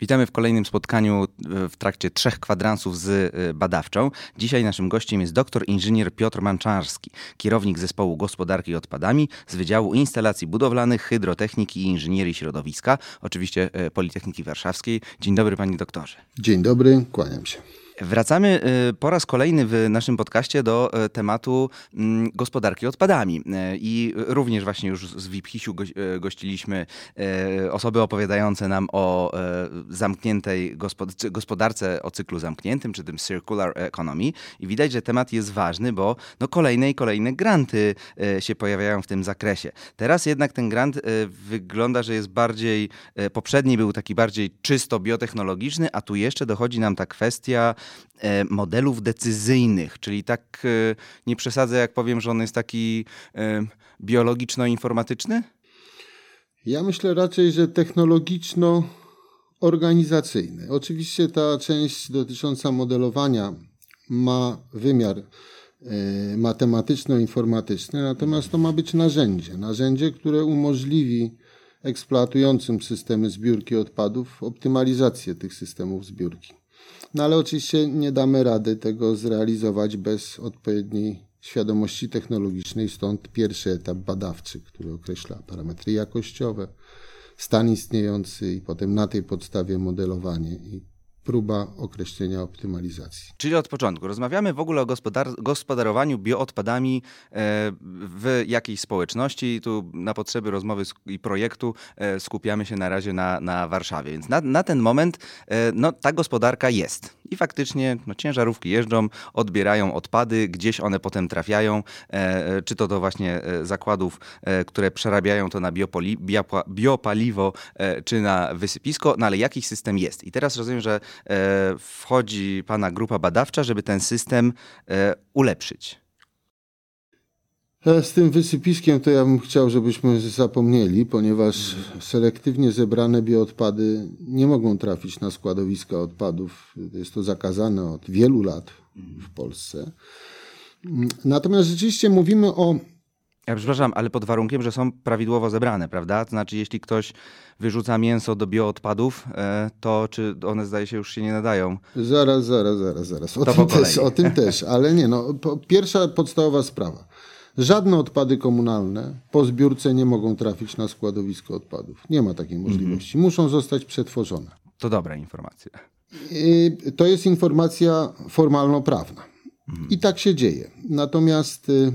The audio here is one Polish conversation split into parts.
Witamy w kolejnym spotkaniu e, w trakcie trzech kwadransów z e, badawczą. Dzisiaj naszym gościem jest doktor inżynier Piotr Manczarski, kierownik zespołu gospodarki odpadami z Wydziału Instalacji Budowlanych, Hydrotechniki i Inżynierii Środowiska, oczywiście e, Politechniki Warszawskiej. Dzień dobry panie doktorze. Dzień dobry, kłaniam się. Wracamy y, po raz kolejny w naszym podcaście do y, tematu mm, gospodarki odpadami. Y, I również właśnie już z VIP-Hisiu gościliśmy osoby opowiadające nam o zamkniętej gospodarce o cyklu zamkniętym, czy tym circular economy. I widać, że temat jest ważny, bo no kolejne i kolejne granty się pojawiają w tym zakresie. Teraz jednak ten grant wygląda, że jest bardziej, poprzedni był taki bardziej czysto biotechnologiczny, a tu jeszcze dochodzi nam ta kwestia modelów decyzyjnych, czyli tak e, nie przesadzę, jak powiem, że on jest taki e, biologiczno-informatyczny? Ja myślę raczej, że technologiczno-organizacyjny. Oczywiście ta część dotycząca modelowania ma wymiar matematyczno-informatyczny, natomiast to ma być narzędzie. Narzędzie, które umożliwi eksploatującym systemy zbiórki odpadów optymalizację tych systemów zbiórki. No ale oczywiście nie damy rady tego zrealizować bez odpowiedniej świadomości technologicznej, stąd pierwszy etap badawczy, który określa parametry jakościowe, stan istniejący i potem na tej podstawie modelowanie i próba określenia optymalizacji. Czyli od początku. Rozmawiamy w ogóle o gospodar gospodarowaniu bioodpadami e, w jakiejś społeczności. Tu na potrzeby rozmowy i projektu e, skupiamy się na razie na, na Warszawie. Więc na, na ten moment e, no, ta gospodarka jest. I faktycznie no, ciężarówki jeżdżą, odbierają odpady, gdzieś one potem trafiają, czy to do właśnie zakładów, które przerabiają to na biopoli, biopaliwo, czy na wysypisko, no ale jakiś system jest. I teraz rozumiem, że E, wchodzi Pana grupa badawcza, żeby ten system e, ulepszyć? E, z tym wysypiskiem to ja bym chciał, żebyśmy zapomnieli, ponieważ selektywnie zebrane bioodpady nie mogą trafić na składowiska odpadów. Jest to zakazane od wielu lat w Polsce. Natomiast rzeczywiście mówimy o ja przepraszam, ale pod warunkiem, że są prawidłowo zebrane, prawda? To znaczy, jeśli ktoś wyrzuca mięso do bioodpadów, e, to czy one zdaje się już się nie nadają? Zaraz, zaraz, zaraz, zaraz. O, tym też, o tym też, ale nie. No, pierwsza podstawowa sprawa. Żadne odpady komunalne po zbiórce nie mogą trafić na składowisko odpadów. Nie ma takiej możliwości. Mhm. Muszą zostać przetworzone. To dobra informacja. I to jest informacja formalno-prawna. Mhm. I tak się dzieje. Natomiast y,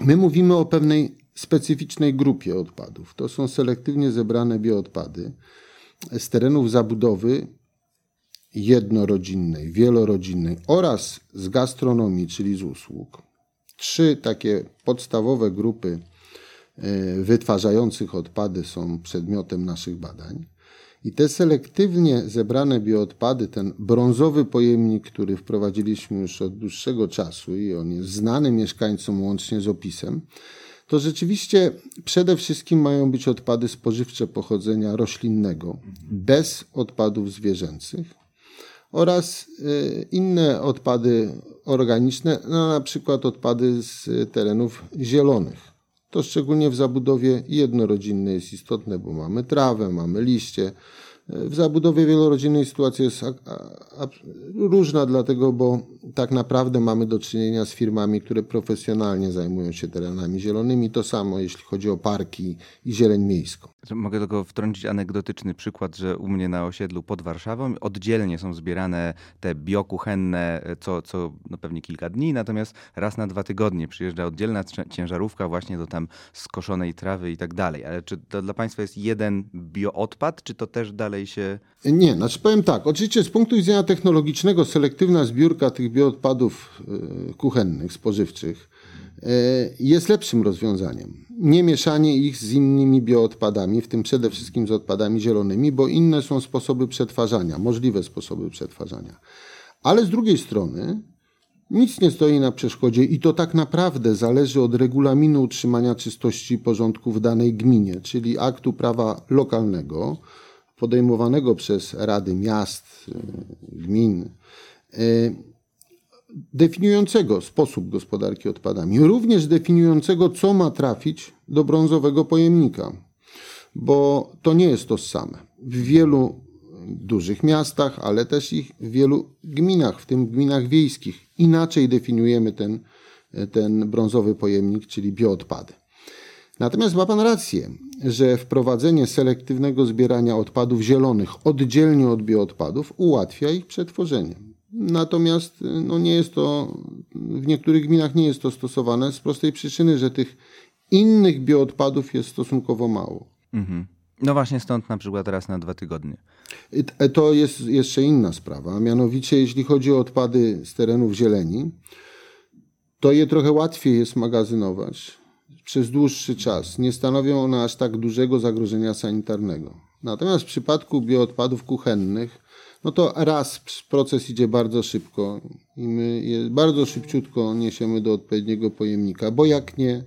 My mówimy o pewnej specyficznej grupie odpadów. To są selektywnie zebrane bioodpady z terenów zabudowy jednorodzinnej, wielorodzinnej oraz z gastronomii, czyli z usług. Trzy takie podstawowe grupy e, wytwarzających odpady są przedmiotem naszych badań. I te selektywnie zebrane bioodpady, ten brązowy pojemnik, który wprowadziliśmy już od dłuższego czasu i on jest znany mieszkańcom łącznie z opisem, to rzeczywiście przede wszystkim mają być odpady spożywcze pochodzenia roślinnego, bez odpadów zwierzęcych oraz y, inne odpady organiczne, no na przykład odpady z terenów zielonych. To szczególnie w zabudowie jednorodzinnej jest istotne, bo mamy trawę, mamy liście. W zabudowie wielorodzinnej sytuacja jest różna, dlatego, bo tak naprawdę mamy do czynienia z firmami, które profesjonalnie zajmują się terenami zielonymi. To samo jeśli chodzi o parki i zieleń miejską. Mogę tylko wtrącić anegdotyczny przykład, że u mnie na osiedlu pod Warszawą oddzielnie są zbierane te biokuchenne co, co no pewnie kilka dni, natomiast raz na dwa tygodnie przyjeżdża oddzielna ciężarówka właśnie do tam skoszonej trawy i tak dalej. Ale czy to dla Państwa jest jeden bioodpad, czy to też dalej się... Nie, znaczy powiem tak. Oczywiście z punktu widzenia technologicznego selektywna zbiórka tych bioodpadów e, kuchennych, spożywczych e, jest lepszym rozwiązaniem. Nie mieszanie ich z innymi bioodpadami, w tym przede wszystkim z odpadami zielonymi, bo inne są sposoby przetwarzania, możliwe sposoby przetwarzania. Ale z drugiej strony nic nie stoi na przeszkodzie i to tak naprawdę zależy od regulaminu utrzymania czystości i porządku w danej gminie, czyli aktu prawa lokalnego podejmowanego przez rady miast, gmin definiującego sposób gospodarki odpadami, również definiującego, co ma trafić do brązowego pojemnika, bo to nie jest to same. W wielu dużych miastach, ale też i w wielu gminach, w tym gminach wiejskich. Inaczej definiujemy ten, ten brązowy pojemnik, czyli bioodpady. Natomiast ma Pan rację, że wprowadzenie selektywnego zbierania odpadów zielonych oddzielnie od bioodpadów ułatwia ich przetworzenie. Natomiast no nie jest to, w niektórych gminach nie jest to stosowane z prostej przyczyny, że tych innych bioodpadów jest stosunkowo mało. Mhm. No właśnie stąd na przykład raz na dwa tygodnie. E, to jest jeszcze inna sprawa. Mianowicie, jeśli chodzi o odpady z terenów zieleni, to je trochę łatwiej jest magazynować przez dłuższy czas. Nie stanowią one aż tak dużego zagrożenia sanitarnego. Natomiast w przypadku bioodpadów kuchennych, no to raz proces idzie bardzo szybko i my je bardzo szybciutko niesiemy do odpowiedniego pojemnika, bo jak nie,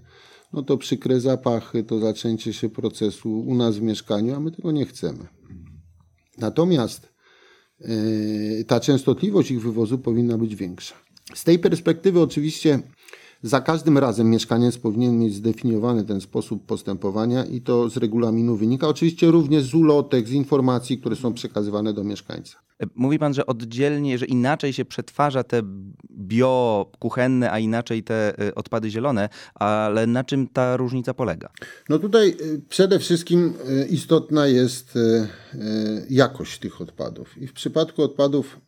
no to przykre zapachy, to zaczęcie się procesu u nas w mieszkaniu, a my tego nie chcemy. Natomiast yy, ta częstotliwość ich wywozu powinna być większa. Z tej perspektywy oczywiście za każdym razem mieszkaniec powinien mieć zdefiniowany ten sposób postępowania i to z regulaminu wynika. Oczywiście również z ulotek, z informacji, które są przekazywane do mieszkańca. Mówi pan, że oddzielnie, że inaczej się przetwarza te biokuchenne, a inaczej te y, odpady zielone, ale na czym ta różnica polega? No tutaj y, przede wszystkim y, istotna jest jakość tych odpadów. I w przypadku odpadów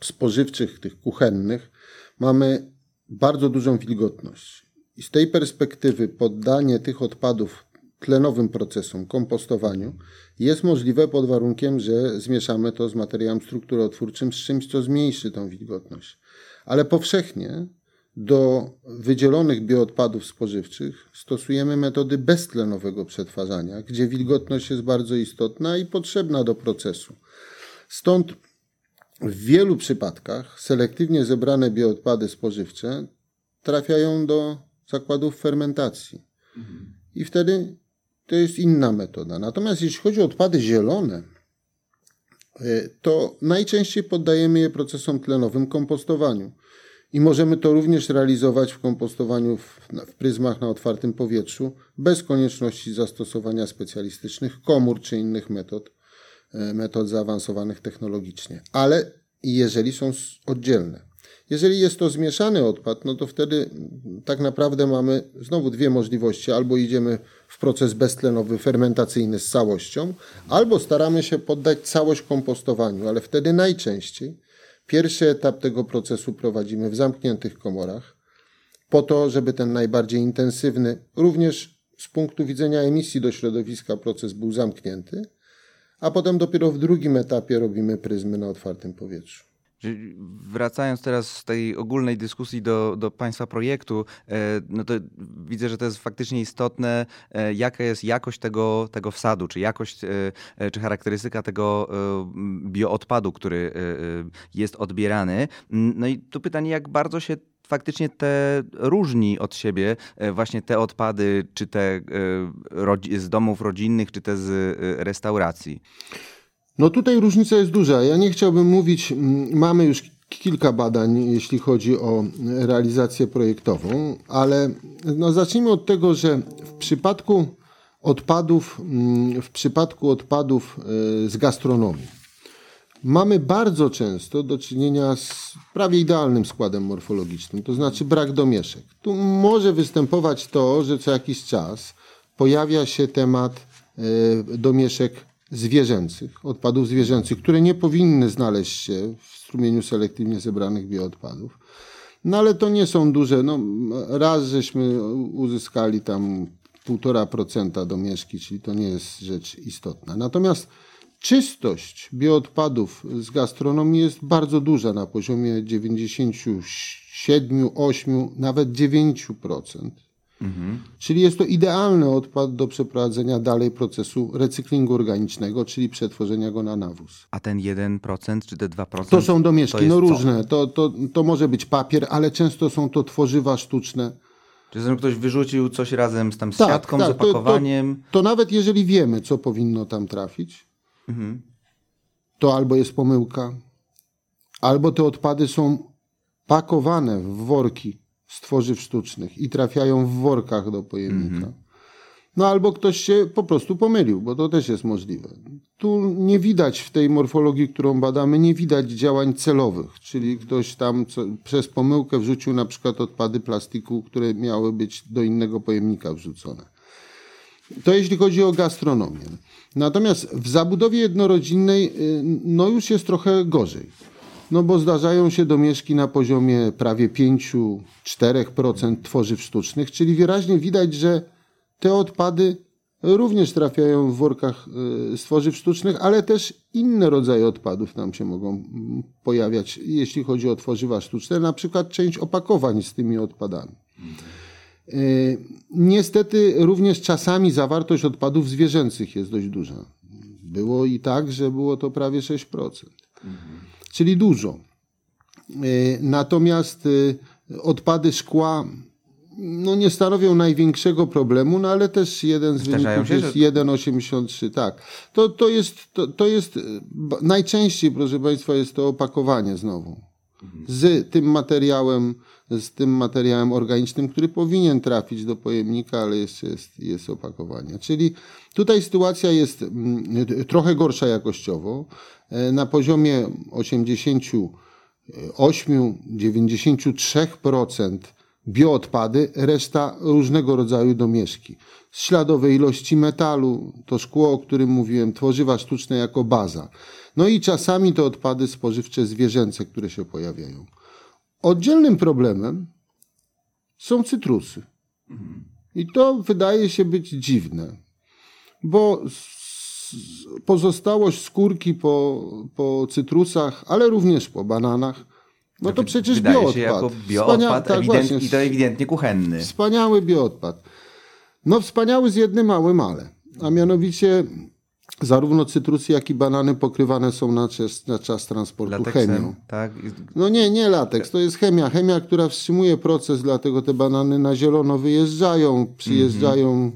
spożywczych, tych kuchennych, mamy bardzo dużą wilgotność. I z tej perspektywy poddanie tych odpadów tlenowym procesom, kompostowaniu, jest możliwe pod warunkiem, że zmieszamy to z materiałem strukturotwórczym, z czymś, co zmniejszy tą wilgotność. Ale powszechnie do wydzielonych bioodpadów spożywczych stosujemy metody beztlenowego przetwarzania, gdzie wilgotność jest bardzo istotna i potrzebna do procesu. Stąd w wielu przypadkach selektywnie zebrane bioodpady spożywcze trafiają do zakładów fermentacji. I wtedy to jest inna metoda. Natomiast jeśli chodzi o odpady zielone, e, to najczęściej poddajemy je procesom tlenowym kompostowaniu. I możemy to również realizować w kompostowaniu w, w, pryzmach na otwartym powietrzu, bez konieczności zastosowania specjalistycznych komór czy innych metod, metod zaawansowanych technologicznie. Ale jeżeli są oddzielne. Jeżeli jest to zmieszany odpad, no to wtedy tak naprawdę mamy znowu dwie możliwości. Albo idziemy w proces beztlenowy, fermentacyjny z całością, albo staramy się poddać całość kompostowaniu, ale wtedy najczęściej pierwszy etap tego procesu prowadzimy w zamkniętych komorach, po to, żeby ten najbardziej intensywny, również z punktu widzenia emisji do środowiska proces był zamknięty, a potem dopiero w drugim etapie robimy pryzmy na otwartym powietrzu. Wracając teraz z tej ogólnej dyskusji do, do Państwa projektu, e, no to widzę, że to jest faktycznie istotne, e, jaka jest jakość tego, tego wsadu, czy jakość, e, czy charakterystyka tego bioodpadu, który jest odbierany. No i tu pytanie, jak bardzo się faktycznie te różni od siebie właśnie te odpady, czy te z domów rodzinnych, czy te z restauracji? No tutaj różnica jest duża. Ja nie chciałbym mówić, mamy już kilka badań, jeśli chodzi o realizację projektową, ale no zacznijmy od tego, że w przypadku odpadów, w przypadku odpadów e, z gastronomii mamy bardzo często do czynienia z prawie idealnym składem morfologicznym, to znaczy brak domieszek. Tu może występować to, że co jakiś czas pojawia się temat e, domieszek zwierzęcych, odpadów zwierzęcych, które nie powinny znaleźć się w strumieniu selektywnie zebranych bioodpadów. No ale to nie są duże, no raz żeśmy uzyskali tam 1,5% domieszki, czyli to nie jest rzecz istotna. Natomiast czystość bioodpadów z gastronomii jest bardzo duża na poziomie 97, 8, nawet 9%. Mhm. Czyli jest to idealny odpad do przeprowadzenia dalej procesu recyklingu organicznego, czyli przetworzenia go na nawóz. A ten 1% czy te 2%? To są domieszki, no różne. To, to, to może być papier, ale często są to tworzywa sztuczne. Czy ktoś wyrzucił coś razem z tam z tak, siatką, tak, z opakowaniem? To, to, to, nawet jeżeli wiemy, co powinno tam trafić, mhm. to albo jest pomyłka, albo te odpady są pakowane w worki z tworzyw sztucznych i trafiają w workach do pojemnika. -hmm. No albo ktoś się po prostu pomylił, bo to też jest możliwe. tu nie widać w tej morfologii, którą badamy, nie widać działań celowych, czyli ktoś tam co, przez pomyłkę wrzucił na przykład odpady plastiku, które miały być do innego pojemnika wrzucone. To jeśli chodzi o gastronomię. Natomiast w zabudowie jednorodzinnej y, no już jest trochę gorzej. No bo zdarzają się domieszki na poziomie prawie 5-4% tworzyw sztucznych, czyli wyraźnie widać, że te odpady również trafiają w workach y, z tworzyw sztucznych, ale też inne rodzaje odpadów nam się mogą pojawiać, jeśli chodzi o tworzywa sztuczne, na przykład część opakowań z tymi odpadami. Y, niestety również czasami zawartość odpadów zwierzęcych jest dość duża. Było i tak, że było to prawie 6%. Czyli dużo. Y, natomiast odpady szkła no nie stanowią największego problemu, no ale też jeden z Zdarzają wyników się, jest że- 1,83, tak. To, to, jest, to, to jest, najczęściej, proszę Państwa, jest to opakowanie znowu. Z tym materiałem, z tym materiałem organicznym, który powinien trafić do pojemnika, ale jeszcze jest, jest opakowanie. Czyli tutaj sytuacja jest mm, trochę gorsza jakościowo. E, Na poziomie 88-93% bioodpady, reszta różnego rodzaju domieszki. Śladowe ilości metalu, to szkło, o którym mówiłem, tworzywa sztuczne jako baza. No i czasami to odpady spożywcze zwierzęce, które się pojawiają. Oddzielnym problemem są cytrusy. I to wydaje się być dziwne, bo pozostałość skórki po, po cytrusach, ale również po bananach, no to przecież Wydaje bioodpad. się jako Wspania- bioodpad tak, ewident, właśnie. i to ewidentnie kuchenny. Wspaniały bioodpad. No wspaniały z jednym małym ale. A mianowicie zarówno cytrusy, jak i banany pokrywane są na czas, na czas transportu chemią. Lateksem, tak? No nie, nie lateks, to jest chemia. Chemia, która wstrzymuje proces, dlatego te banany na zielono wyjeżdżają, przyjeżdżają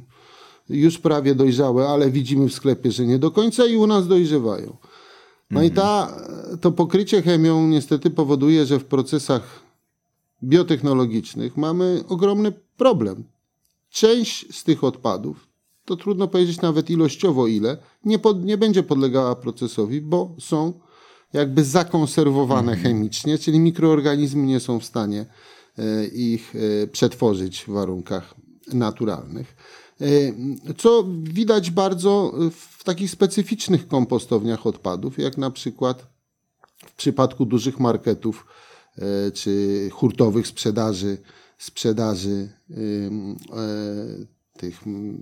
już prawie dojrzałe, ale widzimy w sklepie, że nie do końca i u nas dojrzewają. No i ta, to pokrycie chemią niestety powoduje, że w procesach biotechnologicznych mamy ogromny problem. Część z tych odpadów, to trudno powiedzieć nawet ilościowo ile, nie, pod, nie będzie podlegała procesowi, bo są jakby zakonserwowane chemicznie, czyli mikroorganizmy nie są w stanie e, ich e, przetworzyć w warunkach naturalnych. E, Co widać bardzo w takich specyficznych kompostowniach odpadów, jak na przykład w przypadku dużych marketów czy hurtowych sprzedaży, sprzedaży tych mm,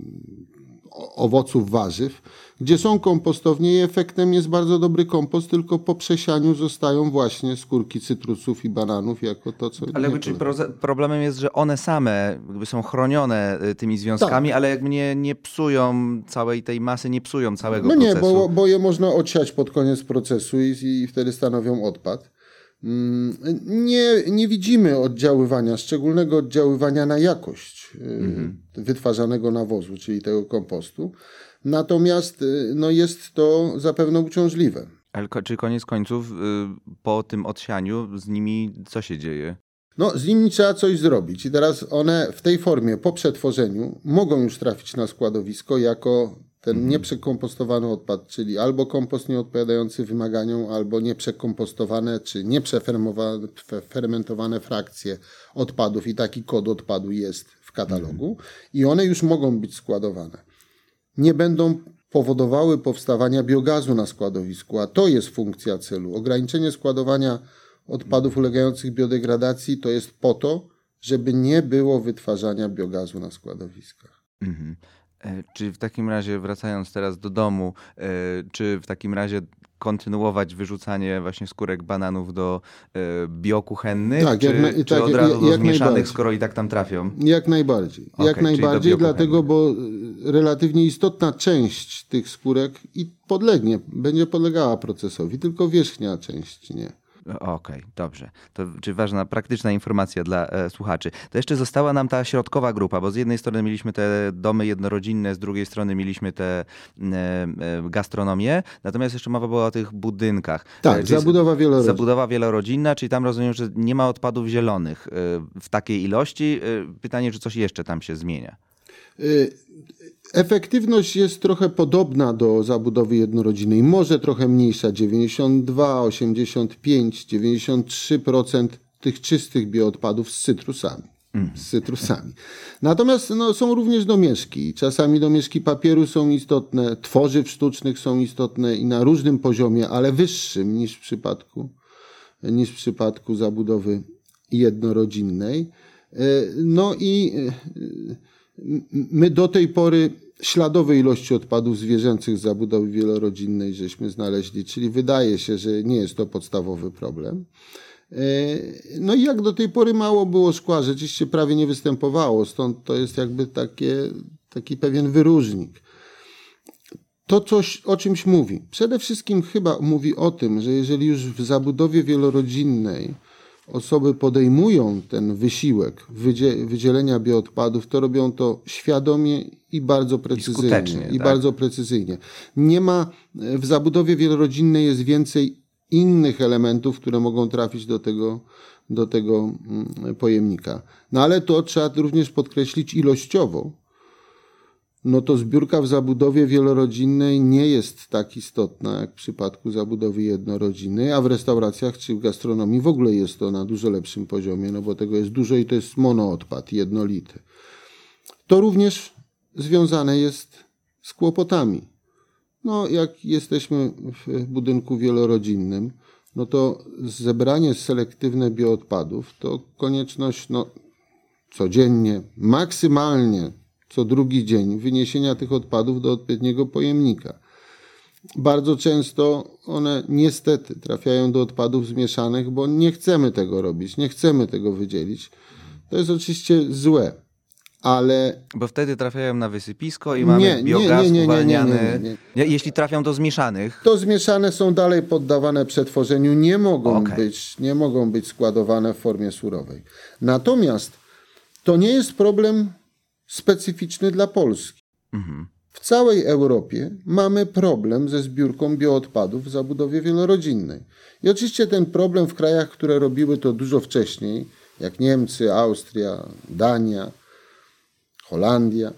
owoców, warzyw, gdzie są kompostownie i efektem jest bardzo dobry kompost, tylko po przesianiu zostają właśnie skórki cytrusów i bananów jako to, co... Ale nie czyli problemem jest, że one same jakby są chronione y, tymi związkami, ale jakby nie, nie psują całej tej masy, nie psują całego No nie, procesu. bo, bo je można odsiać pod koniec procesu i, i wtedy stanowią odpad. Mm, Nie, nie widzimy oddziaływania, szczególnego oddziaływania na jakość Mhm. wytwarzanego nawozu, czyli tego kompostu. Natomiast y, no jest to zapewne uciążliwe. Ale czy koniec końców y, po tym odsianiu z nimi co się dzieje? No, z nimi trzeba coś zrobić. I teraz one w tej formie po przetworzeniu mogą już trafić na składowisko jako ten nieprzekompostowany odpad, czyli albo kompost nieodpowiadający wymaganiom, albo nieprzekompostowane czy nieprzefermowane fe- fermentowane frakcje odpadów. I taki kod odpadu jest katalogu. I one już mogą być składowane. Nie będą powodowały powstawania biogazu na składowisku, a to jest funkcja celu. Ograniczenie składowania odpadów ulegających biodegradacji to jest po to, żeby nie było wytwarzania biogazu na składowiskach. Mhm. E, Czy w takim razie, wracając teraz do domu, e, czy w takim razie kontynuować wyrzucanie właśnie skórek bananów do e, biokuchennych, Tak, czy, jak czy tak, od jak- razu jak do zmieszanych, najbardziej. skoro i tak tam trafią? Jak najbardziej. Okej, jak najbardziej, dlatego, bo y, relatywnie istotna część tych skórek i podlegnie, będzie podlegała procesowi, tylko wierzchnia część nie. Okej, dobrze. To czy ważna, praktyczna informacja dla e, słuchaczy. To jeszcze została nam ta środkowa grupa, bo z jednej strony mieliśmy te domy jednorodzinne, z drugiej strony mieliśmy te e, e, gastronomię, natomiast jeszcze mowa była o tych budynkach. Tak, E, czyli zabudowa wielorodzinna. Zabudowa wielorodzinna, czyli tam rozumiem, że nie ma odpadów zielonych e, w takiej ilości. E, Pytanie, czy coś jeszcze tam się zmienia? Y, Efektywność jest trochę podobna do zabudowy jednorodzinnej, może trochę mniejsza 92, 85, 93% tych czystych bioodpadów z cytrusami. Z cytrusami. Natomiast no, są również domieszki. Czasami domieszki papieru są istotne, tworzyw sztucznych są istotne i na różnym poziomie, ale wyższym niż w przypadku, niż w przypadku zabudowy jednorodzinnej. E, No i e, my do tej pory śladowe ilości odpadów zwierzęcych z zabudowy wielorodzinnej żeśmy znaleźli, czyli wydaje się, że nie jest to podstawowy problem. E, No i jak do tej pory mało było szkła, rzeczywiście prawie nie występowało, stąd to jest jakby takie, taki pewien wyróżnik. To coś o czymś mówi. Przede wszystkim chyba mówi o tym, że jeżeli już w zabudowie wielorodzinnej osoby podejmują ten wysiłek wydzie- wydzielenia bioodpadów, to robią to świadomie i bardzo precyzyjnie. skutecznie, I tak? bardzo precyzyjnie. Nie ma, w zabudowie wielorodzinnej jest więcej innych elementów, które mogą trafić do tego, do tego mm, pojemnika. No ale to trzeba również podkreślić ilościowo, no to zbiórka w zabudowie wielorodzinnej nie jest tak istotna jak w przypadku zabudowy jednorodzinnej, a w restauracjach czy w gastronomii w ogóle jest to na dużo lepszym poziomie, no bo tego jest dużo i to jest monoodpad, jednolity. To również związane jest z kłopotami. No, jak jesteśmy w budynku wielorodzinnym, no to zebranie selektywne bioodpadów to konieczność no, codziennie, maksymalnie co drugi dzień wyniesienia tych odpadów do odpowiedniego pojemnika. Bardzo często one niestety trafiają do odpadów zmieszanych, bo nie chcemy tego robić, nie chcemy tego wydzielić. To jest oczywiście złe, ale Bo wtedy trafiają na wysypisko i mamy Nie, biogaz nie, nie, nie, uwalniany. Jeśli trafią do zmieszanych, to zmieszane są dalej poddawane przetworzeniu, nie mogą, Okej. być, nie mogą być składowane w formie surowej. Natomiast to nie jest problem specyficzny dla Polski. W całej Europie mamy problem ze zbiórką bioodpadów w zabudowie wielorodzinnej. I oczywiście ten problem w krajach, które robiły to dużo wcześniej, jak Niemcy, Austria, Dania, Holandia,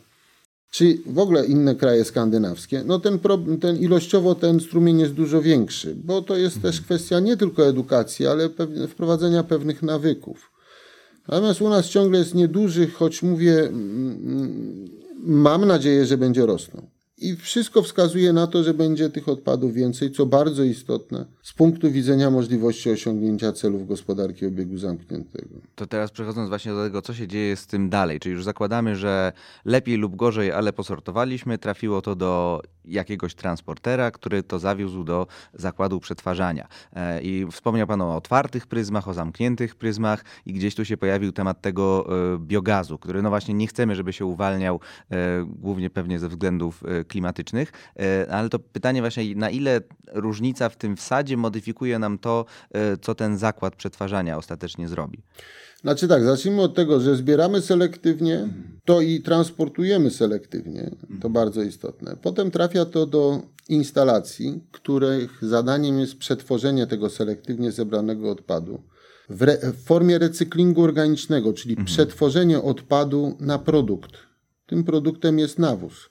czy w ogóle inne kraje skandynawskie, no ten, problem, ten ilościowo ten strumień jest dużo większy, bo to jest też kwestia nie tylko edukacji, ale wprowadzenia pewnych nawyków. Natomiast u nas ciągle jest nieduży, choć mówię, mm, mam nadzieję, że będzie rosnął. I wszystko wskazuje na to, że będzie tych odpadów więcej, co bardzo istotne z punktu widzenia możliwości osiągnięcia celów gospodarki obiegu zamkniętego. to teraz przechodząc właśnie do tego, co się dzieje z tym dalej, czyli już zakładamy, że lepiej lub gorzej, ale posortowaliśmy, trafiło to do jakiegoś transportera, który to zawiózł do zakładu przetwarzania. E, I wspomniał Pan o otwartych pryzmach, o zamkniętych pryzmach i gdzieś tu się pojawił temat tego e, biogazu, który no właśnie nie chcemy, żeby się uwalniał, e, głównie pewnie ze względów klimatycznych, E, ale to pytanie właśnie, na ile różnica w tym wsadzie modyfikuje nam to, e, co ten zakład przetwarzania ostatecznie zrobi? Znaczy tak, zacznijmy od tego, że zbieramy selektywnie, to i transportujemy selektywnie, to bardzo istotne. Potem trafia to do instalacji, których zadaniem jest przetworzenie tego selektywnie zebranego odpadu w, re, w formie recyklingu organicznego, czyli przetworzenie odpadu na produkt. Tym produktem jest nawóz,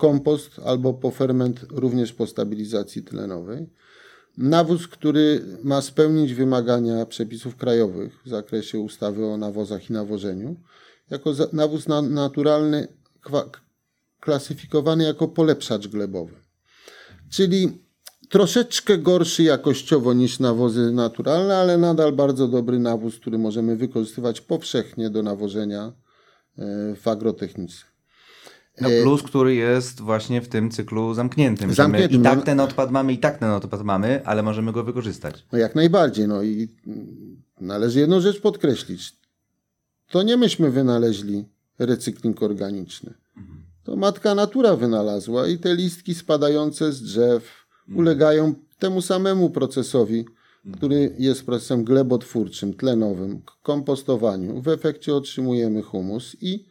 kompost albo poferment również po stabilizacji tlenowej. Nawóz, który ma spełnić wymagania przepisów krajowych w zakresie ustawy o nawozach i nawożeniu, jako nawóz na, naturalny klasyfikowany jako polepszacz glebowy. Czyli troszeczkę gorszy jakościowo niż nawozy naturalne, ale nadal bardzo dobry nawóz, który możemy wykorzystywać powszechnie do nawożenia e, w agrotechnice. No plus, który jest właśnie w tym cyklu zamkniętym. Zamkniętym, I tak ten odpad mamy, i tak ten odpad mamy, ale możemy go wykorzystać. No jak najbardziej. No i należy jedną rzecz podkreślić. To nie myśmy wynaleźli recykling organiczny. To matka natura wynalazła i te listki spadające z drzew ulegają temu samemu procesowi, który jest procesem glebotwórczym, tlenowym, kompostowaniu. W efekcie otrzymujemy humus i,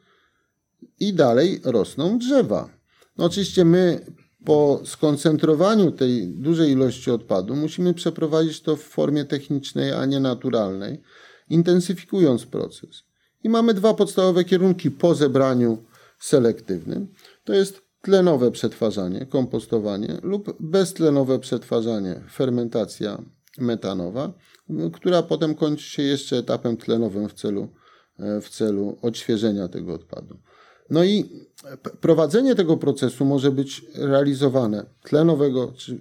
i dalej rosną drzewa. No oczywiście my po skoncentrowaniu tej dużej ilości odpadu musimy przeprowadzić to w formie technicznej, a nie naturalnej, intensyfikując proces. I mamy dwa podstawowe kierunki po zebraniu selektywnym. To jest tlenowe przetwarzanie, kompostowanie lub beztlenowe przetwarzanie, fermentacja metanowa, która potem kończy się jeszcze etapem tlenowym w celu, w celu odświeżenia tego odpadu. No i prowadzenie tego procesu może być realizowane tlenowego, czy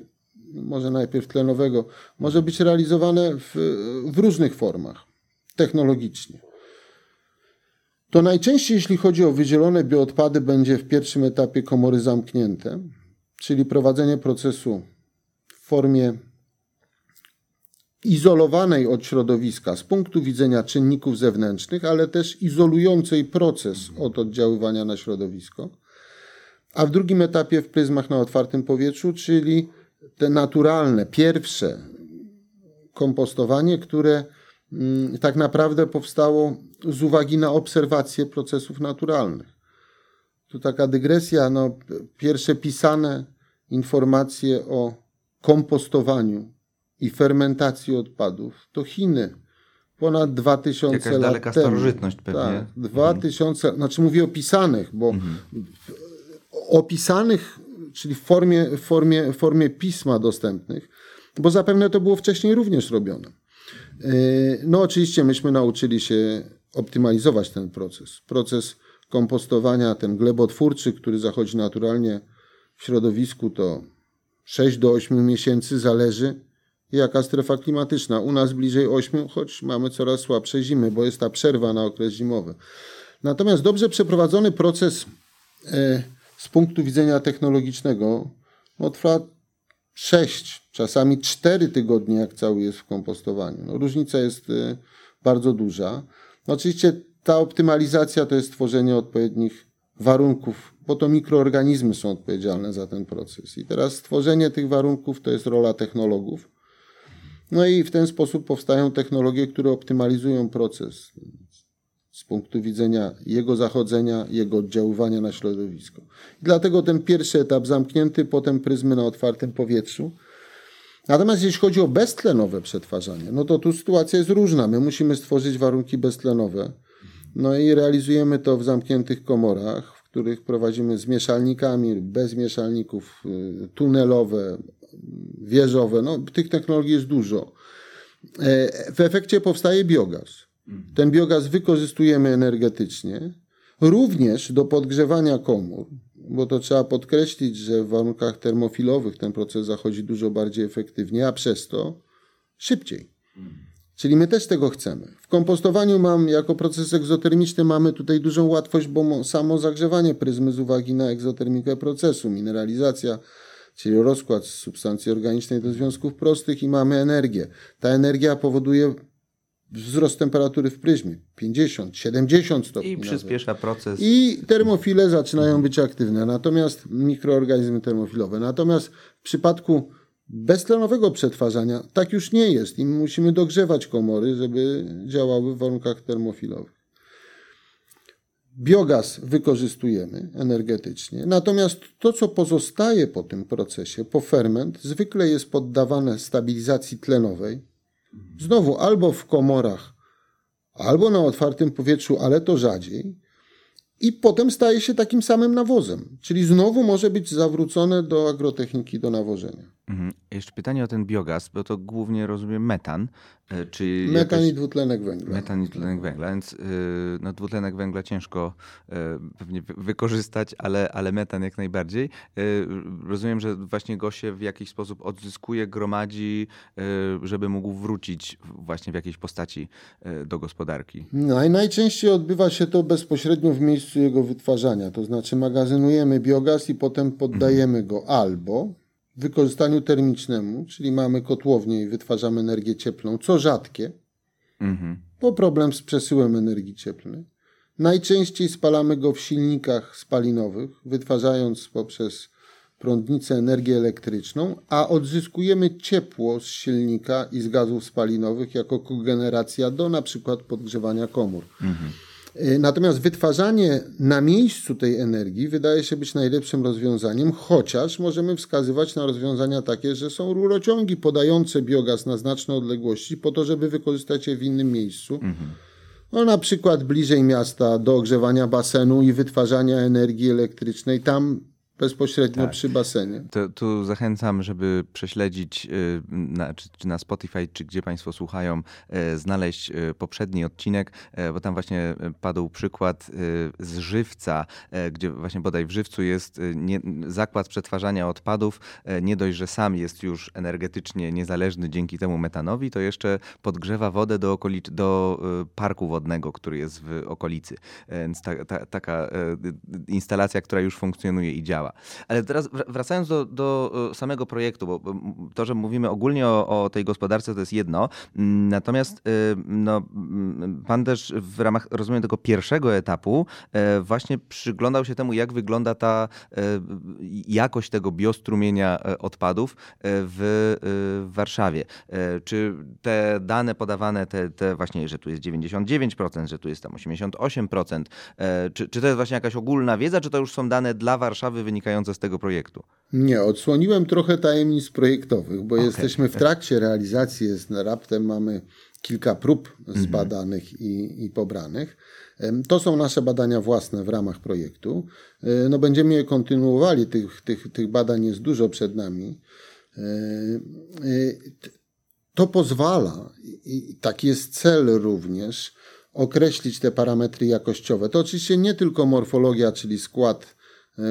może najpierw tlenowego, może być realizowane w, w różnych formach technologicznie. To najczęściej, jeśli chodzi o wydzielone bioodpady, będzie w pierwszym etapie komory zamknięte, czyli prowadzenie procesu w formie izolowanej od środowiska z punktu widzenia czynników zewnętrznych, ale też izolującej proces od oddziaływania na środowisko. A w drugim etapie w pryzmach na otwartym powietrzu, czyli te naturalne, pierwsze kompostowanie, które mm, tak naprawdę powstało z uwagi na obserwację procesów naturalnych. Tu taka dygresja, no, pierwsze pisane informacje o kompostowaniu i fermentacji odpadów to Chiny. Ponad 2000 Jakaś lat daleka temu. starożytność pewnie. Tak, 2000, znaczy mówię opisanych, bo w, opisanych, czyli w formie, formie, formie pisma dostępnych, bo zapewne to było wcześniej również robione. Yy, no oczywiście myśmy nauczyli się optymalizować ten proces. Proces kompostowania, ten glebotwórczy, który zachodzi naturalnie w środowisku, to 6 do 8 miesięcy zależy jaka strefa klimatyczna. U nas bliżej 8, choć mamy coraz słabsze zimy, bo jest ta przerwa na okres zimowy. Natomiast dobrze przeprowadzony proces e, z punktu widzenia technologicznego no, trwa 6, czasami 4 tygodnie, jak cały jest w kompostowaniu. No, różnica jest e, bardzo duża. No, oczywiście ta optymalizacja to jest tworzenie odpowiednich warunków, bo to mikroorganizmy są odpowiedzialne za ten proces. I teraz stworzenie tych warunków to jest rola technologów. No i w ten sposób powstają technologie, które optymalizują proces z punktu widzenia jego zachodzenia, jego oddziaływania na środowisko. Dlatego ten pierwszy etap zamknięty, potem pryzmy na otwartym powietrzu. Natomiast jeśli chodzi o beztlenowe przetwarzanie, no to tu sytuacja jest różna. My musimy stworzyć warunki beztlenowe. No i realizujemy to w zamkniętych komorach, w których prowadzimy z mieszalnikami, bez mieszalników, y, tunelowe, wieżowe. No, tych technologii jest dużo. E, w efekcie powstaje biogaz. Ten biogaz wykorzystujemy energetycznie, również do podgrzewania komór, bo to trzeba podkreślić, że w warunkach termofilowych ten proces zachodzi dużo bardziej efektywnie, a przez to szybciej. Czyli my też tego chcemy. W kompostowaniu mam, jako proces egzotermiczny, mamy tutaj dużą łatwość, bo samo zagrzewanie pryzmy z uwagi na egzotermikę procesu, mineralizacja, czyli rozkład z substancji organicznej do związków prostych i mamy energię. Ta energia powoduje wzrost temperatury w pryzmie 50, 70 stopni. I przyspiesza nawet. proces. I termofile zaczynają być aktywne, natomiast mikroorganizmy termofilowe. Natomiast w przypadku beztlenowego przetwarzania tak już nie jest i musimy dogrzewać komory, żeby działały w warunkach termofilowych. Biogaz wykorzystujemy energetycznie, natomiast to, co pozostaje po tym procesie, po ferment, zwykle jest poddawane stabilizacji tlenowej. Znowu albo w komorach, albo na otwartym powietrzu, ale to rzadziej. I potem staje się takim samym nawozem, czyli znowu może być zawrócone do agrotechniki do nawożenia. Mhm. Jeszcze pytanie o ten biogaz, bo to głównie rozumiem metan. e, Czy Metan jakaś... i dwutlenek węgla. Metan i dwutlenek węgla, więc yy, no, dwutlenek węgla ciężko yy, pewnie wy- wykorzystać, ale, ale metan jak najbardziej. Rozumiem, że właśnie go się w jakiś sposób odzyskuje, gromadzi, żeby mógł wrócić właśnie w jakiejś postaci do gospodarki. No i najczęściej odbywa się to bezpośrednio w miejscu jego wytwarzania, to znaczy magazynujemy biogaz i potem poddajemy go albo wykorzystaniu termicznemu, czyli mamy kotłownię i wytwarzamy energię cieplną, co rzadkie, Mhm. bo problem z przesyłem energii cieplnej. Najczęściej spalamy go w silnikach spalinowych, wytwarzając poprzez prądnicę energię elektryczną, a odzyskujemy ciepło z silnika i z gazów spalinowych jako kogeneracja do na przykład podgrzewania komór. Y, Natomiast wytwarzanie na miejscu tej energii wydaje się być najlepszym rozwiązaniem, chociaż możemy wskazywać na rozwiązania takie, że są rurociągi podające biogaz na znaczne odległości po to, żeby wykorzystać je w innym miejscu. No, na przykład bliżej miasta do ogrzewania basenu i wytwarzania energii elektrycznej. Tam bezpośrednio tak. przy basenie. To, tu zachęcam, żeby prześledzić y, na, czy, czy, na Spotify, czy gdzie Państwo słuchają, y, znaleźć y, poprzedni odcinek, bo tam właśnie padł przykład z żywca, gdzie właśnie bodaj w żywcu jest nie, zakład przetwarzania odpadów. Nie dość, że sam jest już energetycznie niezależny dzięki temu metanowi, to jeszcze podgrzewa wodę do, okolic- do parku wodnego, który jest w okolicy. Więc ta, ta, taka instalacja, która już funkcjonuje i działa. Ale teraz wracając do, do e, samego projektu, bo to, że mówimy ogólnie o, o tej gospodarce, to jest jedno. Mm, natomiast e, no, mm, pan też w ramach, rozumiem, tego pierwszego etapu e, właśnie przyglądał się temu, jak wygląda ta jakość tego biostrumienia odpadów w, w Warszawie. Czy te dane podawane, te, te właśnie, że tu jest 99%, że tu jest tam 88%, czy, czy to jest właśnie jakaś ogólna wiedza, czy to już są dane dla Warszawy wynikające z tego projektu? Nie, odsłoniłem trochę tajemnic projektowych, bo okay. jesteśmy w trakcie realizacji, jest, raptem mamy kilka prób mhm. zbadanych i, i pobranych. To są nasze badania własne w ramach projektu. E, no będziemy je kontynuowali, tych, tych, tych badań jest dużo przed nami. E, e, to pozwala, i taki jest cel również, określić te parametry jakościowe. To oczywiście nie tylko morfologia, czyli skład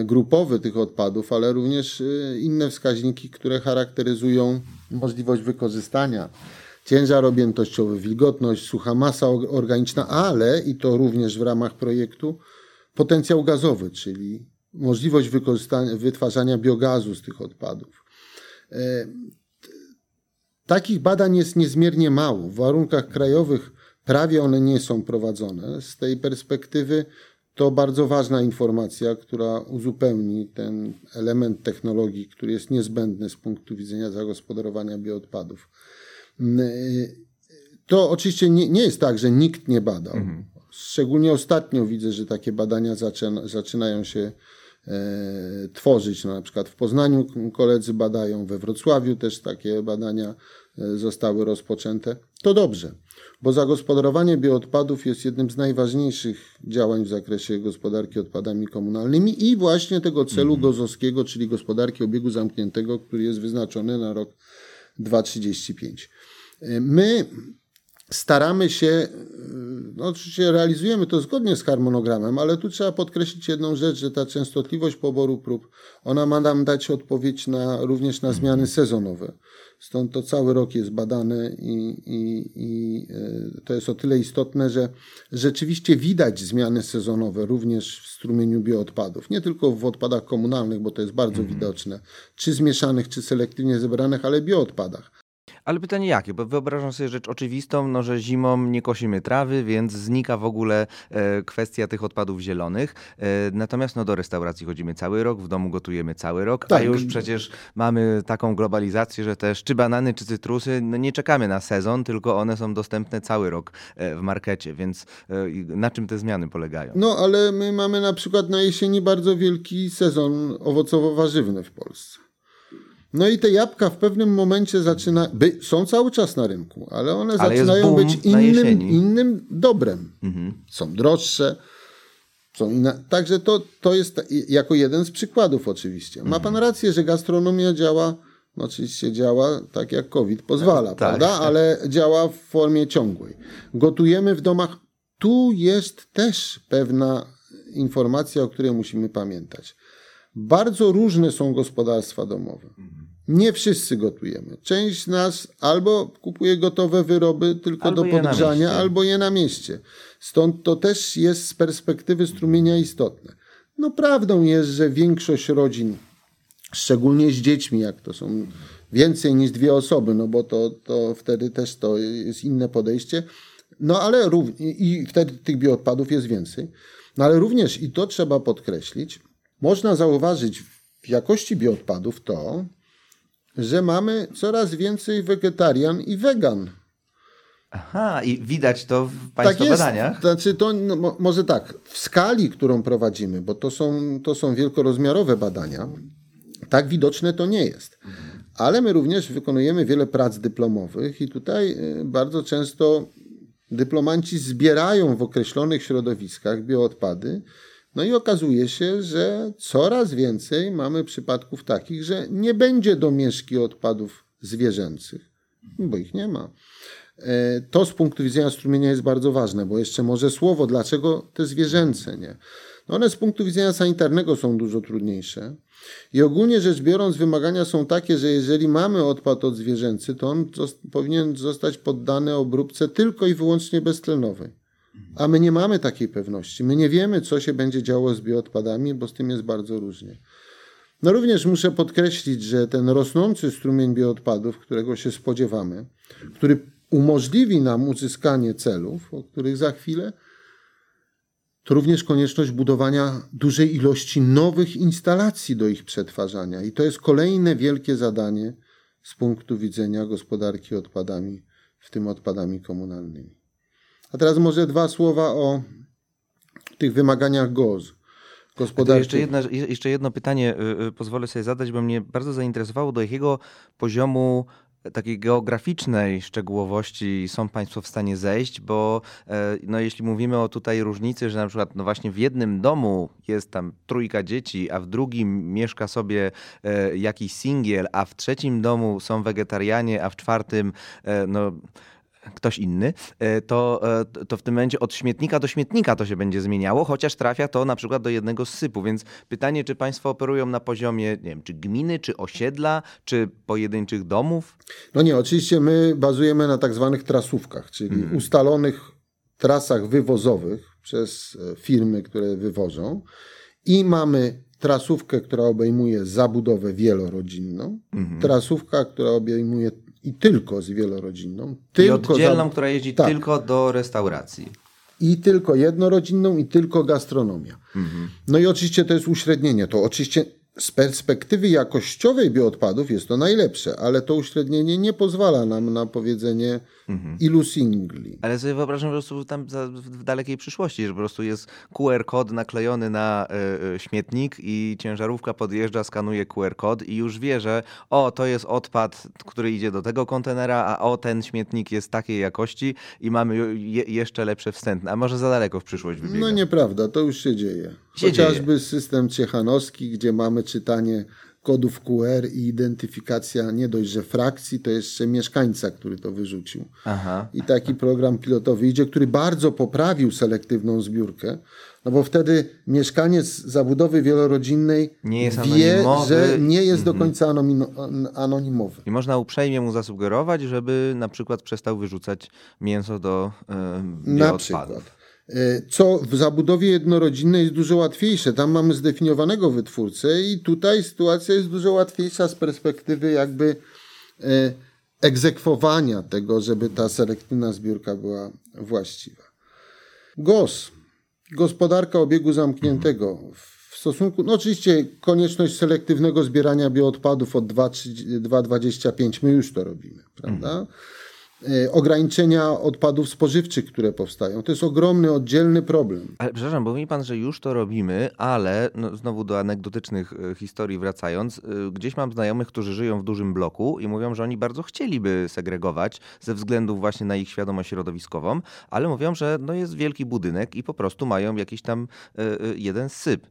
grupowy tych odpadów, ale również e, inne wskaźniki, które charakteryzują możliwość wykorzystania. Ciężar objętościowy, wilgotność, sucha masa organiczna, ale i to również w ramach projektu potencjał gazowy, czyli możliwość wytwarzania biogazu z tych odpadów. E, takich badań jest niezmiernie mało. W warunkach krajowych prawie one nie są prowadzone. Z tej perspektywy to bardzo ważna informacja, która uzupełni ten element technologii, który jest niezbędny z punktu widzenia zagospodarowania bioodpadów. To oczywiście nie, nie jest tak, że nikt nie badał. Mhm. Szczególnie ostatnio widzę, że takie badania zaczyna, zaczynają się e, tworzyć. No, na przykład w Poznaniu koledzy badają, we Wrocławiu też takie badania e, zostały rozpoczęte. To dobrze bo zagospodarowanie bioodpadów jest jednym z najważniejszych działań w zakresie gospodarki odpadami komunalnymi i właśnie tego celu mhm. gozowskiego, czyli gospodarki obiegu zamkniętego, który jest wyznaczony na rok 2035. My staramy się, no oczywiście realizujemy to zgodnie z harmonogramem, ale tu trzeba podkreślić jedną rzecz, że ta częstotliwość poboru prób, ona ma nam dać odpowiedź na, również na zmiany sezonowe. Stąd to cały rok jest badane i, i, i e, to jest o tyle istotne, że rzeczywiście widać zmiany sezonowe również w strumieniu bioodpadów. Nie tylko w odpadach komunalnych, bo to jest bardzo mhm. widoczne, czy zmieszanych, czy selektywnie zebranych, ale bioodpadach. Ale pytanie jakie? Bo wyobrażam sobie rzecz oczywistą, no, że zimą nie kosimy trawy, więc znika w ogóle e, kwestia tych odpadów zielonych. E, natomiast no, do restauracji chodzimy cały rok, w domu gotujemy cały rok, tak. a już przecież mamy taką globalizację, że też czy banany, czy cytrusy, no, nie czekamy na sezon, tylko one są dostępne cały rok e, w markecie, więc e, na czym te zmiany polegają? No, ale my mamy na przykład na jesieni bardzo wielki sezon owocowo-warzywny w Polsce. No i te jabłka w pewnym momencie zaczyna, by, są cały czas na rynku, ale one ale zaczynają być innym, innym dobrem. Mhm. Są droższe, są inne. Także to, to jest jako jeden z przykładów oczywiście. Ma pan mhm. rację, że gastronomia działa, no oczywiście działa tak jak COVID pozwala, tak, prawda? Tak. Ale działa w formie ciągłej. Gotujemy w domach. Tu jest też pewna informacja, o której musimy pamiętać. Bardzo różne są gospodarstwa domowe. Nie wszyscy gotujemy. Część z nas albo kupuje gotowe wyroby tylko albo do podgrzania, albo je na mieście. Stąd to też jest z perspektywy strumienia istotne. No prawdą jest, że większość rodzin, szczególnie z dziećmi, jak to są więcej niż dwie osoby, no bo to, to wtedy też to jest inne podejście, no ale i wtedy tych bioodpadów jest więcej. No ale również, i to trzeba podkreślić, można zauważyć w jakości bioodpadów to, że mamy coraz więcej wegetarian i wegan. Aha, i widać to w Państwa tak badaniach? Znaczy to, no, może tak, w skali, którą prowadzimy, bo to są, to są wielkorozmiarowe badania, tak widoczne to nie jest. Ale my również wykonujemy wiele prac dyplomowych i tutaj y, bardzo często dyplomanci zbierają w określonych środowiskach bioodpady No i okazuje się, że coraz więcej mamy przypadków takich, że nie będzie domieszki odpadów zwierzęcych, bo ich nie ma. E, to z punktu widzenia strumienia jest bardzo ważne, bo jeszcze może słowo, dlaczego te zwierzęce nie? No one z punktu widzenia sanitarnego są dużo trudniejsze. I ogólnie rzecz biorąc, wymagania są takie, że jeżeli mamy odpad odzwierzęcy, to on powinien zostać poddany obróbce tylko i wyłącznie beztlenowej. A my nie mamy takiej pewności. My nie wiemy, co się będzie działo z bioodpadami, bo z tym jest bardzo różnie. No również muszę podkreślić, że ten rosnący strumień bioodpadów, którego się spodziewamy, który umożliwi nam uzyskanie celów, o których za chwilę, to również konieczność budowania dużej ilości nowych instalacji do ich przetwarzania. I to jest kolejne wielkie zadanie z punktu widzenia gospodarki odpadami, w tym odpadami komunalnymi. A teraz może dwa słowa o tych wymaganiach GOZ. Jeszcze, jedna, jeszcze jedno pytanie y, y, pozwolę sobie zadać, bo mnie bardzo zainteresowało, do jakiego poziomu takiej geograficznej szczegółowości są Państwo w stanie zejść, bo e, no, jeśli mówimy o tutaj różnicy, że na przykład no właśnie w jednym domu jest tam trójka dzieci, a w drugim mieszka sobie e, jakiś singiel, a w trzecim domu są wegetarianie, a w czwartym e, no ktoś inny, e, to, e, to w tym momencie od śmietnika do śmietnika to się będzie zmieniało, chociaż trafia to na przykład do jednego sypu. Więc pytanie, czy Państwo operują na poziomie, nie wiem, czy gminy, czy osiedla, czy pojedynczych domów? No nie, oczywiście my bazujemy na tak zwanych trasówkach, czyli hmm. ustalonych trasach wywozowych przez e, firmy, które wywożą i mamy trasówkę, która obejmuje zabudowę wielorodzinną, mhm. trasówka, która obejmuje i tylko z wielorodzinną. Tylko I oddzielną, za... która jeździ tak. tylko do restauracji. I tylko jednorodzinną, i tylko gastronomia. Mhm. No i oczywiście to jest uśrednienie. To oczywiście z perspektywy jakościowej bioodpadów jest to najlepsze, ale to uśrednienie nie pozwala nam na powiedzenie mhm. ilu singli. Ale sobie wyobrażam po prostu tam w dalekiej przyszłości, że po prostu jest QR kod naklejony na y, y, śmietnik i ciężarówka podjeżdża, skanuje QR kod i już wie, że o, to jest odpad, który idzie do tego kontenera, a o, ten śmietnik jest takiej jakości i mamy je, jeszcze lepsze wstępne. A może za daleko w przyszłość wybiega? No nieprawda, to już się dzieje. Chociażby system ciechanowski, gdzie mamy czytanie kodów QR i identyfikacja nie dość, że frakcji, to jeszcze mieszkańca, który to wyrzucił. Aha. I taki program pilotowy idzie, który bardzo poprawił selektywną zbiórkę, no bo wtedy mieszkaniec zabudowy wielorodzinnej wie, że nie jest do mhm. końca anonimowy. I można uprzejmie mu zasugerować, żeby na przykład przestał wyrzucać mięso do yy, Na przykład. E, co w zabudowie jednorodzinnej jest dużo łatwiejsze. Tam mamy zdefiniowanego wytwórcę i tutaj sytuacja jest dużo łatwiejsza z perspektywy jakby e, egzekwowania tego, żeby ta selektywna zbiórka była właściwa. GOS, gospodarka obiegu zamkniętego. W stosunku, no oczywiście konieczność selektywnego zbierania bioodpadów od 2,25, my już to robimy, prawda? E, ograniczenia odpadów spożywczych, które powstają. To jest ogromny, oddzielny problem. Ale przepraszam, bo mówi pan, że już to robimy, ale no, znowu do anegdotycznych e, historii wracając, e, gdzieś mam znajomych, którzy żyją w dużym bloku i mówią, że oni bardzo chcieliby segregować ze względu właśnie na ich świadomość środowiskową, ale mówią, że no, jest wielki budynek i po prostu mają jakiś tam jeden syp.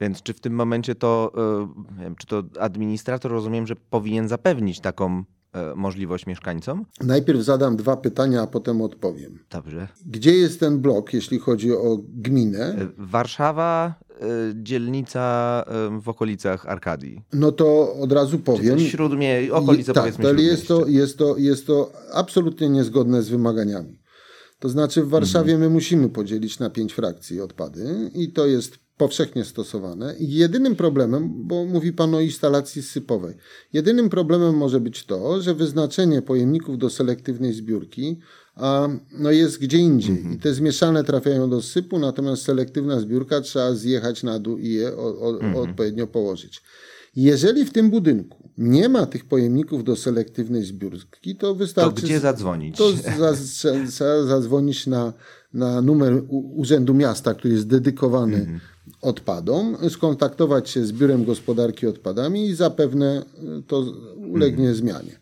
Więc czy w tym momencie to, czy to administrator rozumiem, że powinien zapewnić taką możliwość mieszkańcom? Najpierw zadam dwa pytania, a potem odpowiem. Dobrze. Gdzie jest ten blok, jeśli chodzi o gminę? E, Warszawa, e, dzielnica w okolicach Arkadii. No to od razu powiem. Śródmie, okolice tak, powiedzmy jest to, jest, to, jest to absolutnie niezgodne z wymaganiami. To znaczy w Warszawie mhm. my musimy podzielić na pięć frakcji odpady i to jest powszechnie stosowane. I jedynym problemem, bo mówi Pan o instalacji sypowej, jedynym problemem może być to, że wyznaczenie pojemników do selektywnej zbiórki a, no jest gdzie indziej. -hmm. I te zmieszane trafiają do sypu, natomiast selektywna zbiórka trzeba zjechać na dół i je o, o, -hmm. odpowiednio położyć. Jeżeli w tym budynku nie ma tych pojemników do selektywnej zbiórki, to wystarczy. To gdzie zadzwonić? To trzeba zadzwonić na, na numer Urzędu Miasta, który jest dedykowany -hmm odpadom, skontaktować się z Biurem Gospodarki Odpadami i zapewne to ulegnie mhm. zmianie.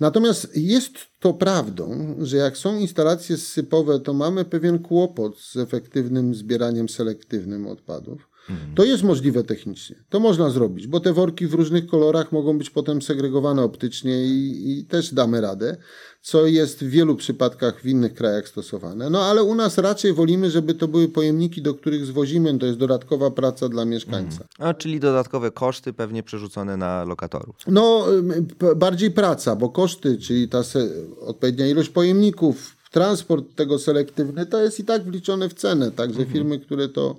Natomiast jest to prawdą, że jak są instalacje sypowe, to mamy pewien kłopot z efektywnym zbieraniem selektywnym odpadów. To jest możliwe technicznie. To można zrobić, bo te worki w różnych kolorach mogą być potem segregowane optycznie i, i, też damy radę, co jest w wielu przypadkach w innych krajach stosowane. No ale u nas raczej wolimy, żeby to były pojemniki, do których zwozimy, to jest dodatkowa praca dla mieszkańca. A, czyli dodatkowe koszty pewnie przerzucone na lokatorów. No, bardziej praca, bo koszty, czyli ta odpowiednia ilość pojemników, transport tego selektywny, to jest i tak wliczone w cenę. Także mhm. firmy, które to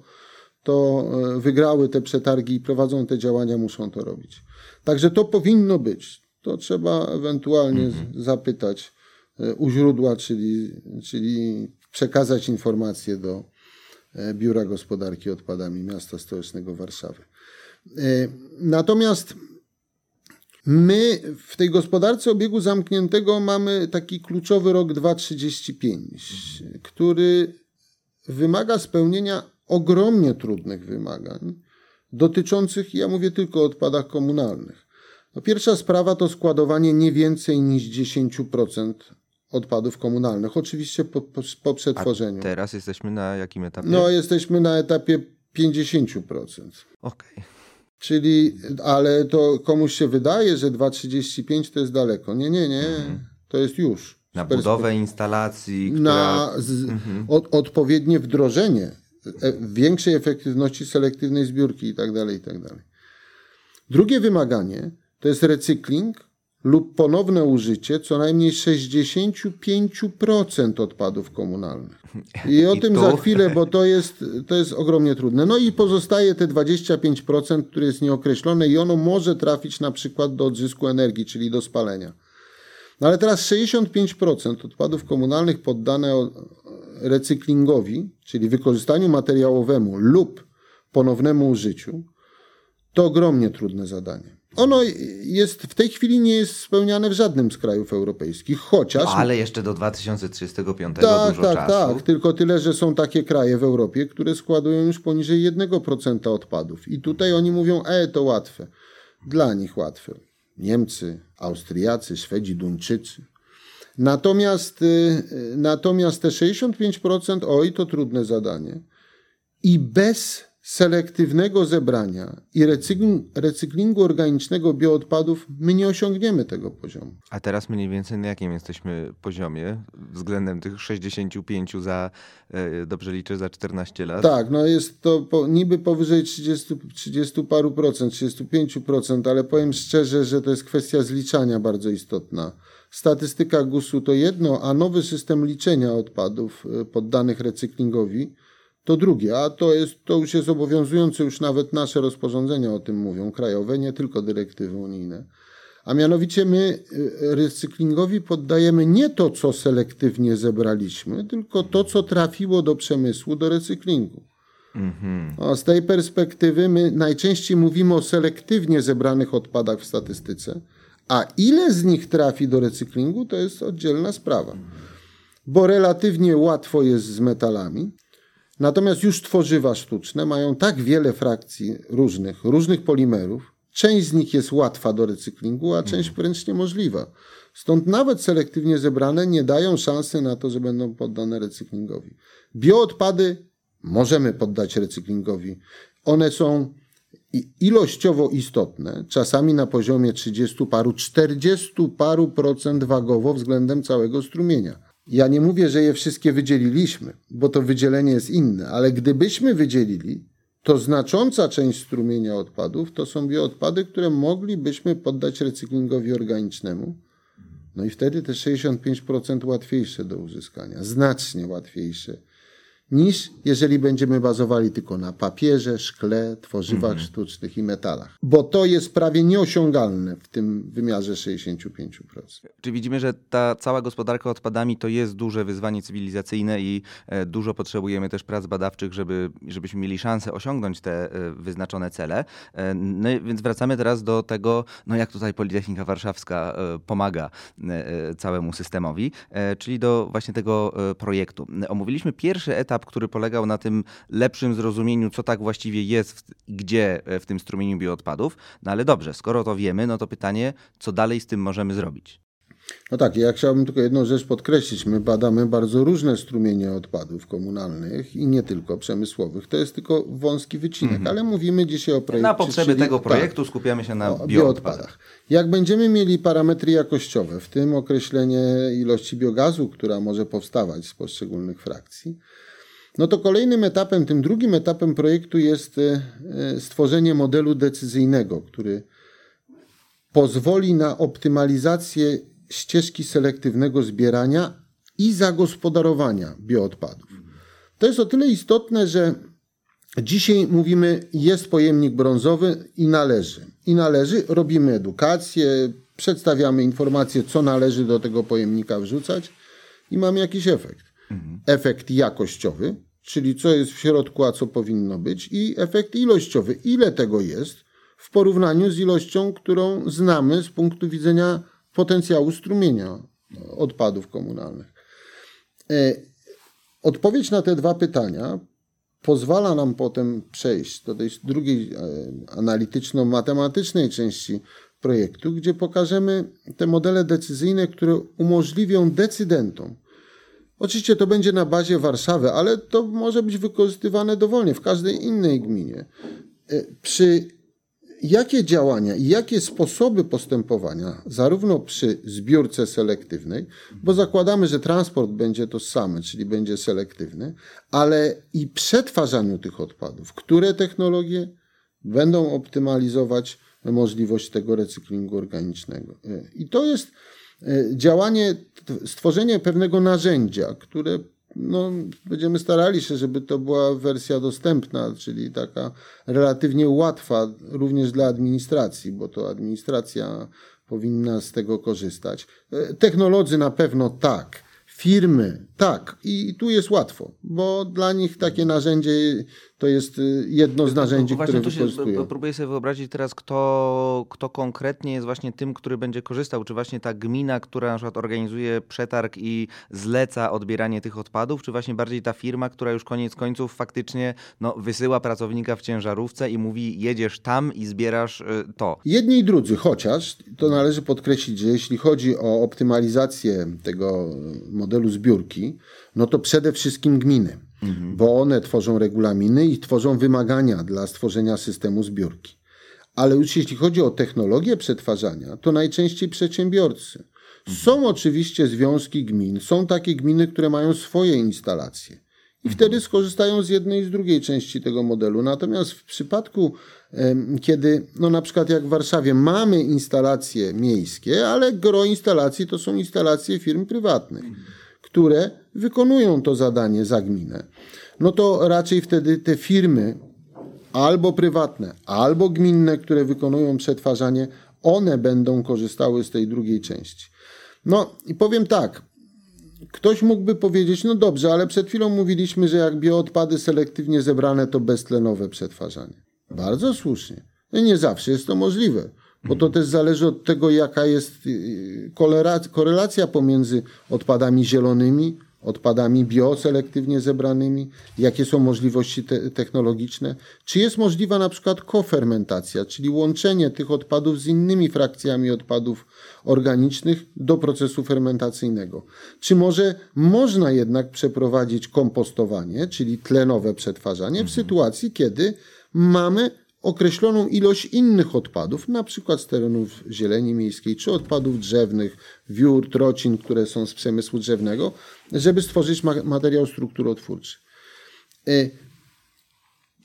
to e, wygrały te przetargi i prowadzą te działania, muszą to robić. Także to powinno być. To trzeba ewentualnie mhm. zapytać e, u źródła, czyli, czyli przekazać informacje do e, Biura Gospodarki Odpadami Miasta Stołecznego Warszawy. Natomiast my w tej gospodarce obiegu zamkniętego mamy taki kluczowy rok 2035, który wymaga spełnienia ogromnie trudnych wymagań dotyczących, ja mówię tylko o odpadach komunalnych. No pierwsza sprawa to składowanie nie więcej niż 10% odpadów komunalnych, oczywiście po, po, po przetworzeniu. A teraz jesteśmy na jakim etapie? No, jesteśmy na etapie 50%. Okej. Okay. Czyli, ale to komuś się wydaje, że 2,35 to jest daleko. Nie, nie, nie. Mhm. To jest już. Na budowę instalacji, która... Na z, mhm. od, odpowiednie wdrożenie większej efektywności selektywnej zbiórki itd. Tak itd. Tak Drugie wymaganie to jest recykling lub ponowne użycie co najmniej 65% odpadów komunalnych. I o I tym za chwilę, bo to jest, to jest ogromnie trudne. No i pozostaje te 25%, które jest nieokreślone i ono może trafić na przykład do odzysku energii, czyli do spalenia. No ale teraz 65% odpadów komunalnych poddane recyklingowi, czyli wykorzystaniu materiałowemu lub ponownemu użyciu, to ogromnie trudne zadanie. Ono jest w tej chwili nie jest spełniane w żadnym z krajów europejskich, chociaż. No, ale jeszcze do 2035 tak, dużo tak, czasu. Tak, tylko tyle, że są takie kraje w Europie, które składują już poniżej 1% odpadów. I tutaj oni mówią, e, to łatwe. Dla nich łatwe. Niemcy, Austriacy, Szwedzi, Duńczycy. Natomiast, y, natomiast te 65%, oj, to trudne zadanie. I bez selektywnego zebrania i recyklingu, organicznego bioodpadów my nie osiągniemy tego poziomu. A teraz mniej więcej na jakim jesteśmy poziomie względem tych 65 za, e, dobrze liczę, za 14 lat? Tak, no jest to po, niby powyżej 30, 30 paru procent, 35 procent, ale powiem szczerze, że to jest kwestia zliczania bardzo istotna. Statystyka GUS-u to jedno, a nowy system liczenia odpadów e, poddanych recyklingowi to drugie, a to, jest, to już jest obowiązujące, już nawet nasze rozporządzenia o tym mówią, krajowe, nie tylko dyrektywy unijne. A mianowicie my e, recyklingowi poddajemy nie to, co selektywnie zebraliśmy, tylko to, co trafiło do przemysłu, do recyklingu. Mhm. Z tej perspektywy my najczęściej mówimy o selektywnie zebranych odpadach w statystyce, a ile z nich trafi do recyklingu, to jest oddzielna sprawa. Bo relatywnie łatwo jest z metalami. Natomiast już tworzywa sztuczne mają tak wiele frakcji różnych, różnych polimerów. Część z nich jest łatwa do recyklingu, a część wręcz niemożliwa. Stąd nawet selektywnie zebrane nie dają szansy na to, że będą poddane recyklingowi. Bioodpady możemy poddać recyklingowi. One są ilościowo istotne, czasami na poziomie 30 paru, 40 paru procent wagowo względem całego strumienia. Ja nie mówię, że je wszystkie wydzieliliśmy, bo to wydzielenie jest inne, ale gdybyśmy wydzielili, to znacząca część strumienia odpadów to są bioodpady, które moglibyśmy poddać recyklingowi organicznemu. No i wtedy te 65% łatwiejsze do uzyskania, znacznie łatwiejsze niż jeżeli będziemy bazowali tylko na papierze, szkle, tworzywach mhm. sztucznych i metalach. Bo to jest prawie nieosiągalne w tym wymiarze 65%. Czy widzimy, że ta cała gospodarka odpadami to jest duże wyzwanie cywilizacyjne i e, dużo potrzebujemy też prac badawczych, żeby, żebyśmy mieli szansę osiągnąć te e, wyznaczone cele. E, no więc wracamy teraz do tego, no jak tutaj Politechnika Warszawska pomaga całemu systemowi, czyli do właśnie tego projektu. Omówiliśmy pierwszy etap etap, który polegał na tym lepszym zrozumieniu, co tak właściwie jest, gdzie e, w tym strumieniu bioodpadów. No ale dobrze, skoro to wiemy, no to pytanie, co dalej z tym możemy zrobić? No tak, ja chciałbym tylko jedną rzecz podkreślić. My badamy bardzo różne strumienie odpadów komunalnych i nie tylko przemysłowych. To jest tylko wąski wycinek, ale mówimy dzisiaj o projekcie. Na potrzeby czyli- tego tak, projektu skupiamy się na o bioodpadach. Jak będziemy mieli parametry jakościowe, w tym określenie ilości biogazu, która może powstawać z poszczególnych frakcji, no to kolejnym etapem, tym drugim etapem projektu jest e, e, stworzenie modelu decyzyjnego, który pozwoli na optymalizację ścieżki selektywnego zbierania i zagospodarowania bioodpadów. To jest o tyle istotne, że dzisiaj mówimy, jest pojemnik brązowy i należy. I należy, robimy edukację, przedstawiamy informacje, co należy do tego pojemnika wrzucać i mamy jakiś efekt. Efekt jakościowy, czyli co jest w środku, a co powinno być, i efekt ilościowy, ile tego jest w porównaniu z ilością, którą znamy z punktu widzenia potencjału strumienia odpadów komunalnych. E, Odpowiedź na te dwa pytania pozwala nam potem przejść do tej drugiej e, analityczno-matematycznej części projektu, gdzie pokażemy te modele decyzyjne, które umożliwią decydentom. Oczywiście to będzie na bazie Warszawy, ale to może być wykorzystywane dowolnie w każdej innej gminie. E, Przy jakie działania i jakie sposoby postępowania, zarówno przy zbiórce selektywnej, bo zakładamy, że transport będzie tożsamy, czyli będzie selektywny, ale i przetwarzaniu tych odpadów, które technologie będą optymalizować możliwość tego recyklingu organicznego. I to jest e, działanie, t- stworzenie pewnego narzędzia, które no, będziemy starali się, żeby to była wersja dostępna, czyli taka relatywnie łatwa również dla administracji, bo to administracja powinna z tego korzystać. E, Technolodzy na pewno tak, firmy tak i tu jest łatwo, bo dla nich takie narzędzie to jest y, jedno z narzędzi, Właśnie które tu się wykorzystują. p- próbuję sobie wyobrazić teraz, kto, kto konkretnie jest właśnie tym, który będzie korzystał. Czy właśnie ta gmina, która na przykład organizuje przetarg i zleca odbieranie tych odpadów, czy właśnie bardziej ta firma, która już koniec końców faktycznie no, wysyła pracownika w ciężarówce i mówi jedziesz tam i zbierasz y, to. Jedni i drudzy, chociaż to należy podkreślić, że jeśli chodzi o optymalizację tego modelu zbiórki, no to przede wszystkim gminy, bo one tworzą regulaminy i tworzą wymagania dla stworzenia systemu zbiórki. Ale już jeśli chodzi o technologię przetwarzania, to najczęściej przedsiębiorcy. Są oczywiście związki gmin, są takie gminy, które mają swoje instalacje. I wtedy skorzystają z jednej i z drugiej części tego modelu. Natomiast w przypadku, kiedy no na przykład jak w Warszawie mamy instalacje miejskie, ale gro instalacji to są instalacje firm prywatnych, które wykonują to zadanie za gminę, no to raczej wtedy te firmy albo prywatne, albo gminne, które wykonują przetwarzanie, one będą korzystały z tej drugiej części. No i powiem tak, Ktoś mógłby powiedzieć, no dobrze, ale przed chwilą mówiliśmy, że jak bioodpady selektywnie zebrane, to beztlenowe przetwarzanie. Bardzo słusznie. No nie zawsze jest to możliwe, bo to też zależy od tego, jaka jest y, kolera- korelacja pomiędzy odpadami zielonymi, odpadami bioselektywnie zebranymi, jakie są możliwości te technologiczne, czy jest możliwa na przykład kofermentacja, czyli łączenie tych odpadów z innymi frakcjami odpadów organicznych do procesu fermentacyjnego. Czy może można jednak przeprowadzić kompostowanie, czyli tlenowe przetwarzanie w sytuacji, kiedy mamy określoną ilość innych odpadów, na przykład z terenów zieleni miejskiej, czy odpadów drzewnych, wiór, trocin, które są z przemysłu drzewnego, żeby stworzyć ma materiał strukturotwórczy. Y,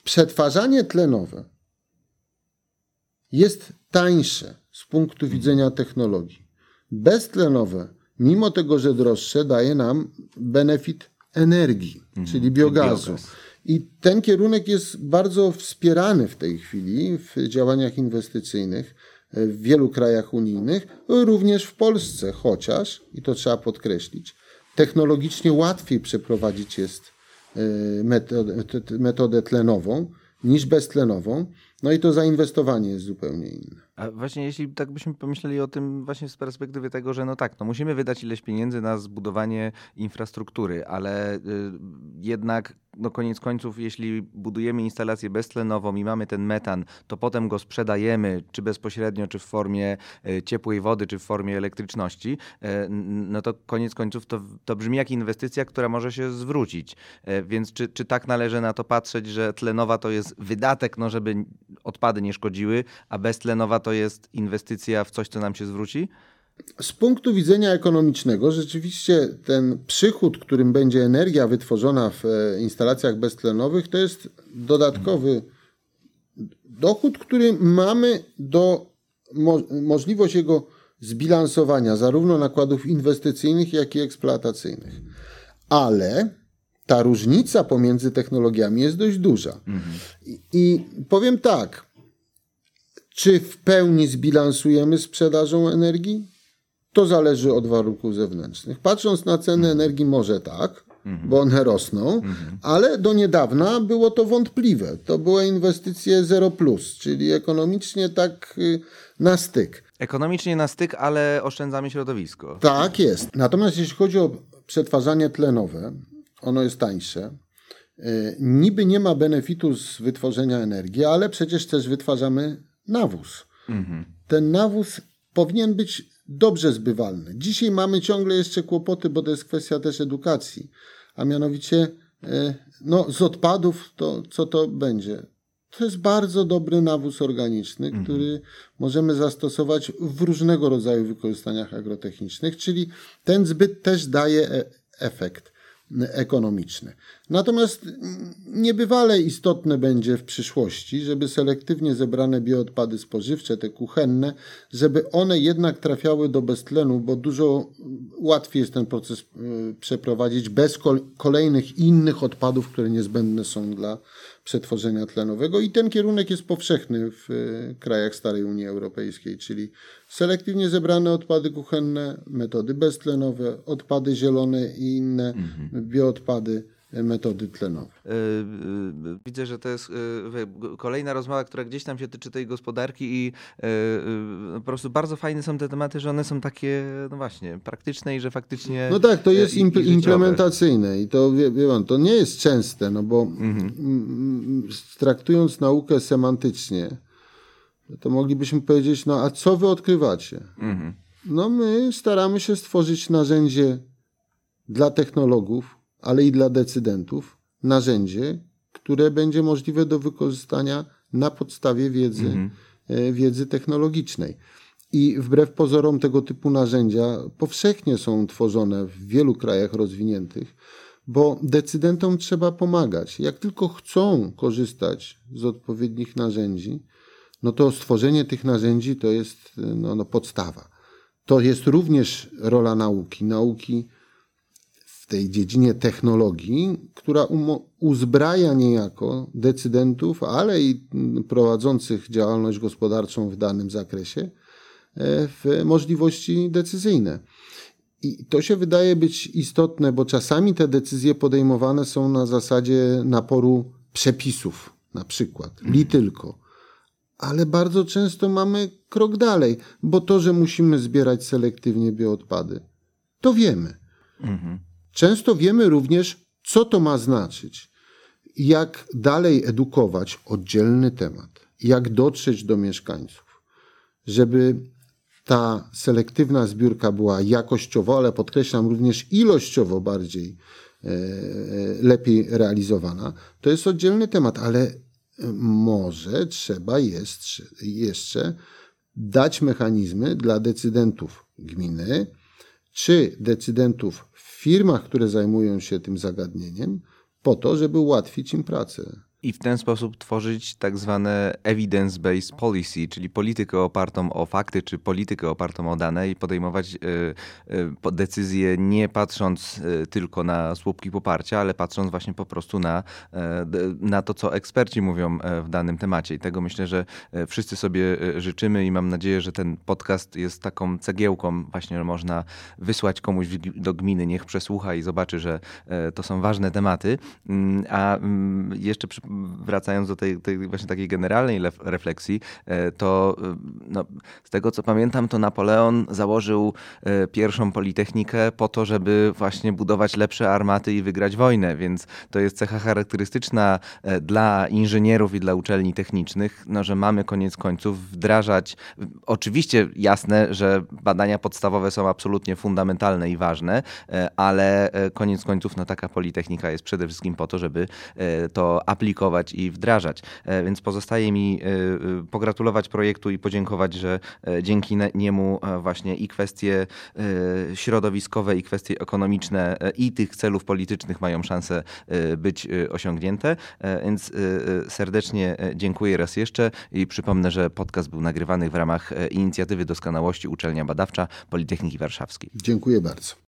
Przetwarzanie tlenowe jest tańsze z punktu widzenia technologii. Beztlenowe, mimo tego, że droższe, daje nam benefit energii, czyli biogazu. biogaz. I ten kierunek jest bardzo wspierany w tej chwili w działaniach inwestycyjnych w wielu krajach unijnych, również w Polsce, chociaż, i to trzeba podkreślić, technologicznie łatwiej przeprowadzić jest e, metodę tlenową niż beztlenową, no i to zainwestowanie jest zupełnie inne. A właśnie jeśli tak byśmy pomyśleli o tym właśnie z perspektywy tego, że no tak, no musimy wydać ileś pieniędzy na zbudowanie infrastruktury, ale y, jednak no koniec końców, jeśli budujemy instalację beztlenową i mamy ten metan, to potem go sprzedajemy, czy bezpośrednio, czy w formie y, ciepłej wody, czy w formie elektryczności, y, no to koniec końców to, to brzmi jak inwestycja, która może się zwrócić. Y, więc czy, czy tak należy na to patrzeć, że tlenowa to jest wydatek, no żeby odpady nie szkodziły, a beztlenowa to jest inwestycja w coś, co nam się zwróci? Z punktu widzenia ekonomicznego, rzeczywiście ten przychód, którym będzie energia wytworzona w e, instalacjach beztlenowych, to jest dodatkowy dochód, który mamy do mo możliwość jego zbilansowania zarówno nakładów inwestycyjnych, jak i eksploatacyjnych. Ale ta różnica pomiędzy technologiami jest dość duża. Mhm. I, I powiem tak, czy w pełni zbilansujemy sprzedażą energii? To zależy od warunków zewnętrznych. Patrząc na ceny energii, może tak, bo one rosną, ale do niedawna było to wątpliwe. To były inwestycje 0, czyli ekonomicznie tak y, na styk. Ekonomicznie na styk, ale oszczędzamy środowisko. Tak jest. Natomiast jeśli chodzi o przetwarzanie tlenowe, ono jest tańsze. Y, niby nie ma benefitu z wytworzenia energii, ale przecież też wytwarzamy nawóz. Mhm. Ten nawóz powinien być dobrze zbywalny. Dzisiaj mamy ciągle jeszcze kłopoty, bo to jest kwestia też edukacji, a mianowicie e, no, z odpadów to co to będzie? To jest bardzo dobry nawóz organiczny, mhm. który możemy zastosować w różnego rodzaju wykorzystaniach agrotechnicznych, czyli ten zbyt też daje e, efekt ekonomiczne. Natomiast niebywale istotne będzie w przyszłości, żeby selektywnie zebrane bioodpady spożywcze, te kuchenne, żeby one jednak trafiały do beztlenu, bo dużo łatwiej jest ten proces y, przeprowadzić bez kolejnych innych odpadów, które niezbędne są dla przetworzenia tlenowego i ten kierunek jest powszechny w e, krajach starej Unii Europejskiej, czyli selektywnie zebrane odpady kuchenne, metody beztlenowe, odpady zielone i inne mhm. bioodpady metody tlenowe. E, e, widzę, że to jest kolejna rozmowa, która gdzieś tam się tyczy tej gospodarki i po prostu bardzo fajne są te tematy, że one są takie, no właśnie, praktyczne i że faktycznie... No tak, to jest impl implementacyjne i to, wie, wie pan, to nie jest częste, no bo mhm. traktując naukę semantycznie, to moglibyśmy powiedzieć, no a co wy odkrywacie? Mhm. No my staramy się stworzyć narzędzie dla technologów, ale i dla decydentów narzędzie, które będzie możliwe do wykorzystania na podstawie wiedzy, mhm. E, wiedzy technologicznej. I wbrew pozorom tego typu narzędzia powszechnie są tworzone w wielu krajach rozwiniętych, bo decydentom trzeba pomagać. Jak tylko chcą korzystać z odpowiednich narzędzi, no to stworzenie tych narzędzi to jest no, no podstawa. To jest również rola nauki. Nauki tej dziedzinie technologii, która uzbraja niejako decydentów, ale i prowadzących działalność gospodarczą w danym zakresie e, w możliwości decyzyjne. I to się wydaje być istotne, bo czasami te decyzje podejmowane są na zasadzie naporu przepisów, na przykład, li tylko. Ale bardzo często mamy krok dalej, bo to, że musimy zbierać selektywnie bioodpady, to wiemy. Mhm. Często wiemy również, co to ma znaczyć, jak dalej edukować oddzielny temat, jak dotrzeć do mieszkańców, żeby ta selektywna zbiórka była jakościowo, ale podkreślam również ilościowo bardziej e, lepiej realizowana. To jest oddzielny temat, ale może trzeba jest jeszcze dać mechanizmy dla decydentów gminy czy decydentów firmach, które zajmują się tym zagadnieniem, po to, żeby ułatwić im pracę i w ten sposób tworzyć tak zwane evidence-based policy, czyli politykę opartą o fakty, czy politykę opartą o dane i podejmować y, y, decyzje nie patrząc y, tylko na słupki poparcia, ale patrząc właśnie po prostu na, na to, co eksperci mówią w danym temacie. I tego myślę, że wszyscy sobie życzymy i mam nadzieję, że ten podcast jest taką cegiełką właśnie, że można wysłać komuś do gminy, niech przesłucha i zobaczy, że to są ważne tematy. Mm, a mm, jeszcze przy wracając do tej, tej właśnie takiej generalnej refleksji, to no, z tego co pamiętam, to Napoleon założył pierwszą politechnikę po to, żeby właśnie budować lepsze armaty i wygrać wojnę, więc to jest cecha charakterystyczna dla inżynierów i dla uczelni technicznych, no, że mamy koniec końców wdrażać. Oczywiście jasne, że badania podstawowe są absolutnie fundamentalne i ważne, e, ale e, koniec końców no, taka politechnika jest przede wszystkim po to, żeby e, to aplikować i wdrażać. Więc pozostaje mi pogratulować projektu i podziękować, że dzięki niemu właśnie i kwestie środowiskowe, i kwestie ekonomiczne, i tych celów politycznych mają szansę być osiągnięte. Więc serdecznie dziękuję raz jeszcze i przypomnę, że podcast był nagrywany w ramach inicjatywy doskonałości Uczelnia Badawcza Politechniki Warszawskiej. Dziękuję bardzo.